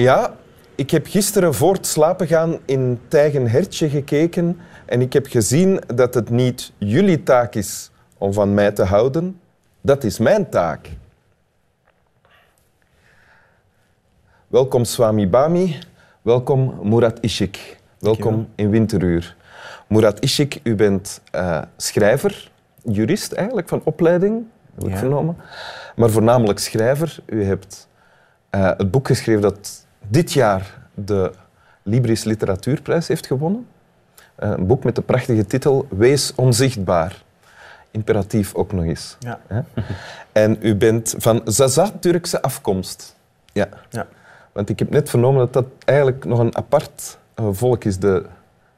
Ja, ik heb gisteren voor het slapen gaan in Tijgen Hertje gekeken en ik heb gezien dat het niet jullie taak is om van mij te houden. Dat is mijn taak. Welkom Swami Bami. Welkom Murat Ishik. Welkom in Winteruur. Murat Ishik, u bent eh, schrijver, jurist eigenlijk van opleiding, heb ik Ja. vernomen. Maar voornamelijk schrijver. U hebt eh, het boek geschreven dat dit jaar de Libris Literatuurprijs heeft gewonnen. Eh, een boek met de prachtige titel Wees onzichtbaar. Imperatief ook nog eens. Ja. En u bent van Zaza-Turkse afkomst. Ja. Ja. Want ik heb net vernomen dat dat eigenlijk nog een apart eh, volk is, de,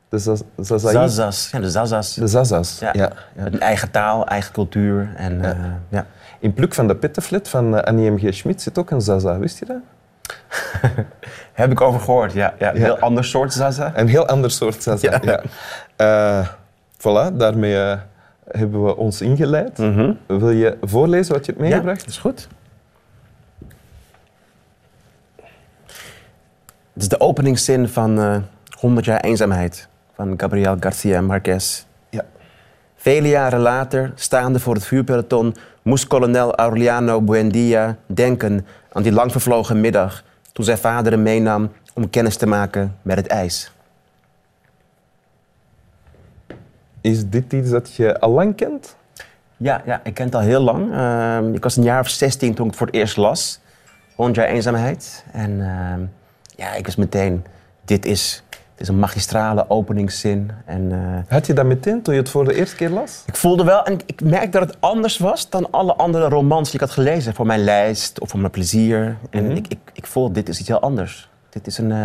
de Zaz- Zazaï- Zazas. Ja, de Zazas. De Zazas. Ja. Ja. Een eigen taal, eigen cultuur. En, ja. ja. In Pluk van de Pitteflet van eh, Annie M.G. Schmid zit ook een Zaza, wist je dat? Heb ik over gehoord, ja. ja. Een Ja. heel ander soort Zaza. Een heel ander soort Zaza. Ja. Ja. Eh, voilà, daarmee eh, hebben we ons ingeleid. Wil je voorlezen wat je hebt Ja, meegebracht? dat is goed. Het is de openingszin van eh 100 jaar eenzaamheid van Gabriel Garcia Marquez. Ja. Vele jaren later, staande voor het vuurpeloton, moest kolonel Aureliano Buendia denken aan die lang vervlogen middag toen zijn vader hem meenam om kennis te maken met het ijs. Is dit iets dat je al lang kent? Ja, ja, ik ken het al heel lang. Ehm, ik was een jaar of 16 toen ik het voor het eerst las. 100 jaar eenzaamheid. En ehm, ja, ik was meteen, dit is, dit is een magistrale openingszin. En eh, Had je dat meteen toen je het voor de eerste keer las? ik voelde wel, en ik merkte dat het anders was dan alle andere romans die ik had gelezen. Voor mijn lijst of voor mijn plezier. En ik, ik, ik voelde, dit is iets heel anders. Dit is een, eh,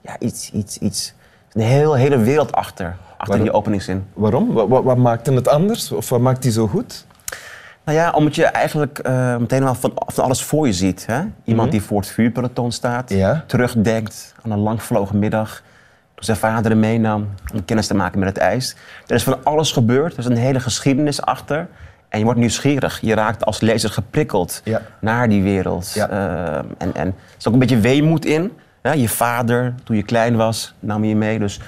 ja, iets, iets, iets, een heel, hele wereld achter, achter Waarom? die openingszin. Waarom? Wat, wat, wat maakte het anders? Of wat maakt die zo goed? Nou ja, omdat je eigenlijk eh, meteen al van, van alles voor je ziet. Hè? Iemand die voor het vuurpeloton staat, Ja. terugdenkt aan een langvlogen middag. Toen zijn vader hem meenam om kennis te maken met het ijs. Er is van alles gebeurd, er is een hele geschiedenis achter. En je wordt nieuwsgierig. Je raakt als lezer geprikkeld Ja. naar die wereld. Ja. Eh, en, en er is ook een beetje weemoed in. Je vader, toen je klein was, nam je mee. Dus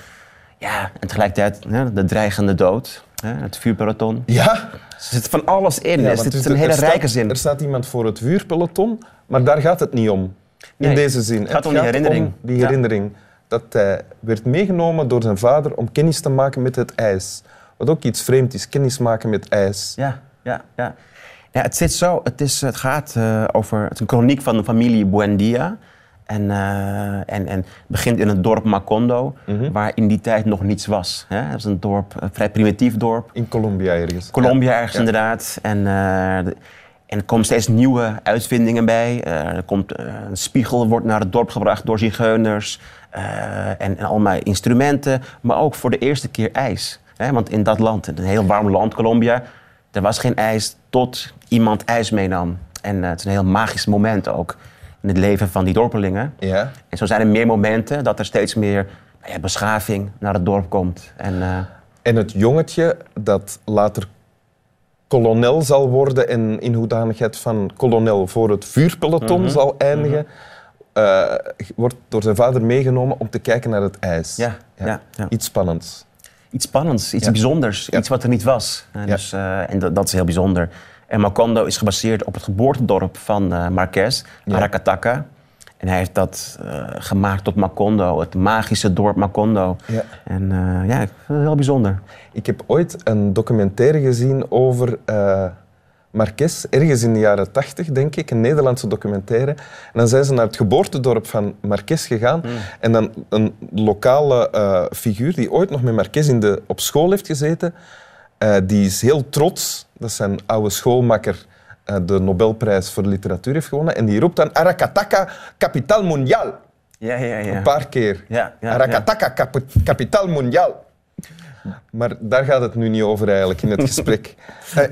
ja, en tegelijkertijd de dreigende dood. Het vuurpeloton. Ja. Er zit van alles in. Er zit een hele staat- rijke zin. Er staat iemand voor het vuurpeloton, maar daar gaat het niet om. In Nee, deze zin. het gaat om die herinnering. die herinnering. Dat hij werd meegenomen door zijn vader om kennis te maken met het ijs. Wat ook iets vreemd is, kennis maken met ijs. Ja, ja, ja. ja het zit zo. Het, is, het gaat eh, over... Het is een chroniek van de familie Buendia. En, eh, en, en het begint in het dorp Macondo, Mhm. waar in die tijd nog niets was. Hè? Dat is een dorp, een vrij primitief dorp. In Colombia ergens. Colombia ergens inderdaad. En, eh, de- er komen steeds nieuwe uitvindingen bij. Eh, er komt, eh, een spiegel wordt naar het dorp gebracht door zigeuners. eh, en, en allemaal instrumenten. Maar ook voor de eerste keer ijs. Hè? Want in dat land, een heel warm land, Colombia... er was geen ijs tot iemand ijs meenam. En het is een heel magisch moment ook in het leven van die dorpelingen. Ja. En zo zijn er meer momenten dat er steeds meer nou ja, beschaving naar het dorp komt. En, En het jongetje dat later kolonel zal worden en in hoedanigheid van kolonel voor het vuurpeloton Mhm. zal eindigen, eh, wordt door zijn vader meegenomen om te kijken naar het ijs. Ja, ja, ja. Iets spannends. Iets spannends, iets bijzonders, iets wat er niet was. Ja. dus, eh, en dat, dat is heel bijzonder. En Macondo is gebaseerd op het geboortedorp van Marquez. Aracataca. En hij heeft dat eh, gemaakt tot Macondo, het magische dorp Macondo. Ja. En eh, ja, ik vind het heel bijzonder. Ik heb ooit een documentaire gezien over eh Marquez, ergens in de jaren tachtig, denk ik, een Nederlandse documentaire. En dan zijn ze naar het geboortedorp van Marquez gegaan. En dan een lokale figuur die ooit nog met Marquez in de, op school heeft gezeten, die is heel trots dat zijn oude schoolmakker de Nobelprijs voor de literatuur heeft gewonnen. En die roept dan Aracataca, capital mundial. Ja, ja, ja. Een paar keer. Ja, ja, Aracataca, capi- capital mundial. Maar daar gaat het nu niet over eigenlijk in het gesprek. Eh,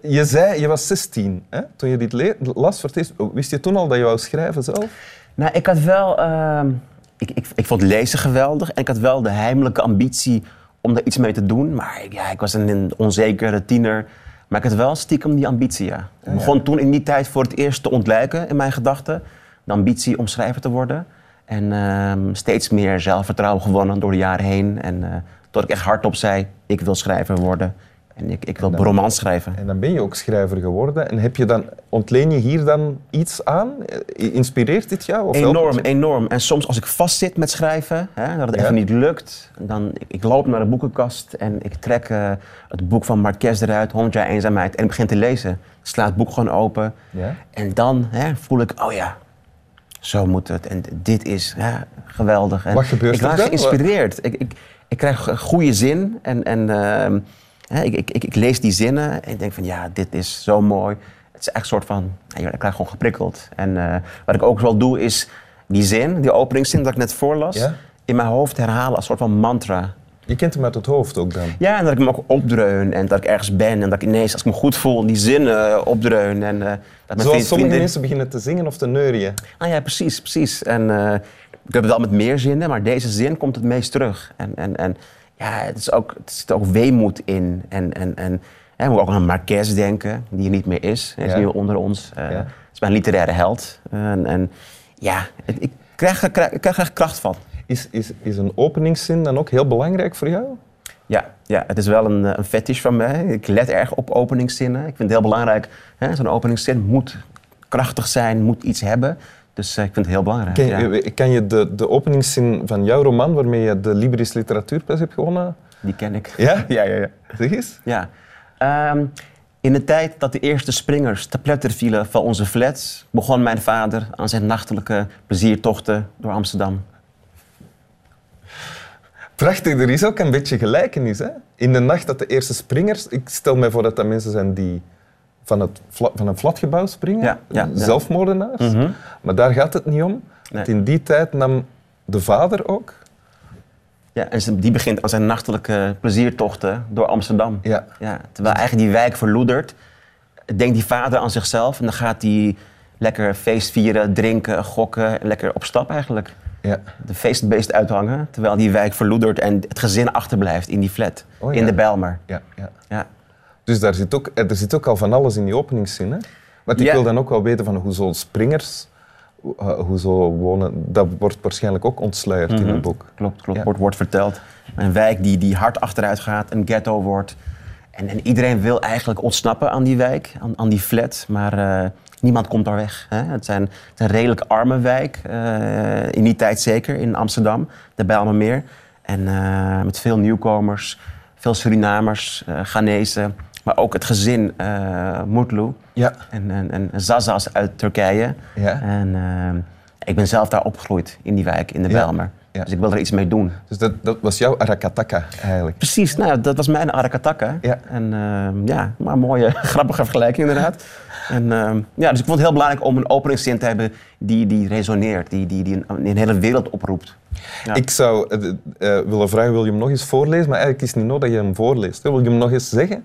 je zei, je was 16 hè, toen je dit las voor het eerst. Wist je toen al dat je wou schrijven zelf? Nou, ik had wel... ehm, ik, ik, ik vond lezen geweldig. En ik had wel de heimelijke ambitie om daar iets mee te doen. Maar ik- ja, ik was een onzekere tiener. Maar ik had wel stiekem die ambitie, ja. Ik begon toen in die tijd voor het eerst te ontluiken in mijn gedachten. De ambitie om schrijver te worden. En ehm, steeds meer zelfvertrouwen gewonnen door de jaren heen. En eh, tot ik echt hardop zei, ik wil schrijver worden. En ik, ik wil dan- romans schrijven. En dan ben je ook schrijver geworden. En heb je dan, ontleen je hier dan iets aan? Eh, Inspireert dit jou? Of Enorm, enorm. En soms als ik vastzit met schrijven, hè, dat het Ja. even niet lukt, dan ik, ik loop naar de boekenkast en ik trek eh, het boek van Marquez eruit, 100 jaar eenzaamheid, en ik begin te lezen. Ik sla het boek gewoon open. Ja? En dan hè, voel ik, oh ja, zo moet het. En dit is ja, geweldig. En Wat gebeurt ik er raak dan? geïnspireerd. Ik, ik, ik krijg goede zin en, en ehm, ik, ik, ik, lees die zinnen en ik denk van ja, dit is zo mooi. Het is echt een soort van, ja, ik krijg gewoon geprikkeld. En eh, wat ik ook wel doe is die zin, die openingszin dat ik net voorlas, Ja? in mijn hoofd herhalen als soort van mantra. Je kent hem uit het hoofd ook dan? Ja, en dat ik hem ook opdreun en dat ik ergens ben en dat ik ineens, als ik me goed voel, die zinnen eh, opdreun. En, eh, dat Zoals sommige mensen beginnen te zingen of te neurien. Ah ja, precies, precies. En eh, ik heb het wel met meer zinnen, maar deze zin komt het meest terug. En, en, en ja, het, is ook, het zit ook weemoed in. En, en, en hè, moet ook aan Marquez denken, die er niet meer is. Hij is Ja. nu onder ons. Eh Ja. is mijn literaire held. En, en ja, ik krijg, er- krijg, ik krijg er kracht van. Is, is, is een openingszin dan ook heel belangrijk voor jou? Ja, ja, het is wel een, eh, een fetish van mij. Ik let erg op openingszinnen. Ik vind het heel belangrijk. hè, Zo'n openingszin moet krachtig zijn, moet iets hebben. Dus eh, ik vind het heel belangrijk. Ken, ja. kan je de, de openingszin van jouw roman, waarmee je de Libris Literatuurprijs hebt gewonnen? Die ken ik. Ja? ja, ja. ja. Zeg eens. Ja. Ehm, in de tijd dat de eerste springers te pletter vielen van onze flats, begon mijn vader aan zijn nachtelijke pleziertochten door Amsterdam. Prachtig, er is ook een beetje gelijkenis. Hè? In de nacht dat de eerste springers... Ik stel mij voor dat dat mensen zijn die van, het van een flatgebouw springen. Ja, ja, ja. Zelfmoordenaars. Mhm. Maar daar gaat het niet om. Nee. Want in die tijd nam de vader ook... Ja, en die begint aan zijn nachtelijke pleziertochten door Amsterdam. Ja. Ja, terwijl eigenlijk die wijk verloedert, denkt die vader aan zichzelf en dan gaat hij lekker feest vieren, drinken, gokken, en lekker op stap eigenlijk. Ja. De feestbeest uithangen, terwijl die wijk verloedert en het gezin achterblijft in die flat, Oh ja. in de Bijlmer. Ja, ja. Ja. Dus daar zit ook, er zit ook al van alles in die openingszin. Hè? Want ik Ja. wil dan ook wel weten van hoezo springers, uh, hoezo wonen... Dat wordt waarschijnlijk ook ontsluierd in Mhm. het boek. Klopt, klopt. Ja. Wordt, wordt verteld. Een wijk die, die hard achteruit gaat, een ghetto wordt. En, en iedereen wil eigenlijk ontsnappen aan die wijk, aan, aan die flat. Maar eh, niemand komt daar weg. Hè? Het, zijn, het is een redelijk arme wijk, eh, in die tijd zeker, in Amsterdam, de Bijlmermeer. En eh, met veel nieuwkomers, veel Surinamers, eh Ghanese. Maar ook het gezin eh Mutlu Ja. en, en, en Zazas uit Turkije. Ja. En eh, ik ben zelf daar opgegroeid in die wijk, in de. Ja. Dus ik wil er iets mee doen. Dus dat, dat was jouw Arakataka eigenlijk. Precies, nou, dat was mijn Arakataka. Ja. En eh, ja, maar een mooie, grappige vergelijking inderdaad. En, eh, ja, dus ik vond het heel belangrijk om een openingszin te hebben die, die resoneert, die, die, die een, een hele wereld oproept. Ja. Ik zou eh, willen vragen, wil je hem nog eens voorlezen? Maar eigenlijk is het niet nodig dat je hem voorleest. Wil je hem nog eens zeggen?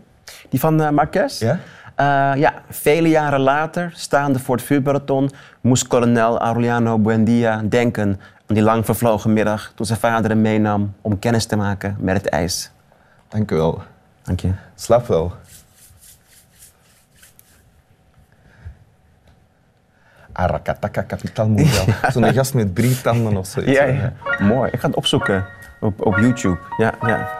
Die van eh Marquez? Ja? Eh, ja, vele jaren later, staande voor het vuurpeloton, moest kolonel Aureliano Buendia denken aan die lang vervlogen middag toen zijn vader hem meenam om kennis te maken met het ijs. Dank u wel. Dank je. Slaap wel. Arakataka Kapitaal Mondiaal. Zo'n gast met drie tanden of zoiets. Ja, ja. Mooi. Ik ga het opzoeken op, op YouTube. Ja, ja.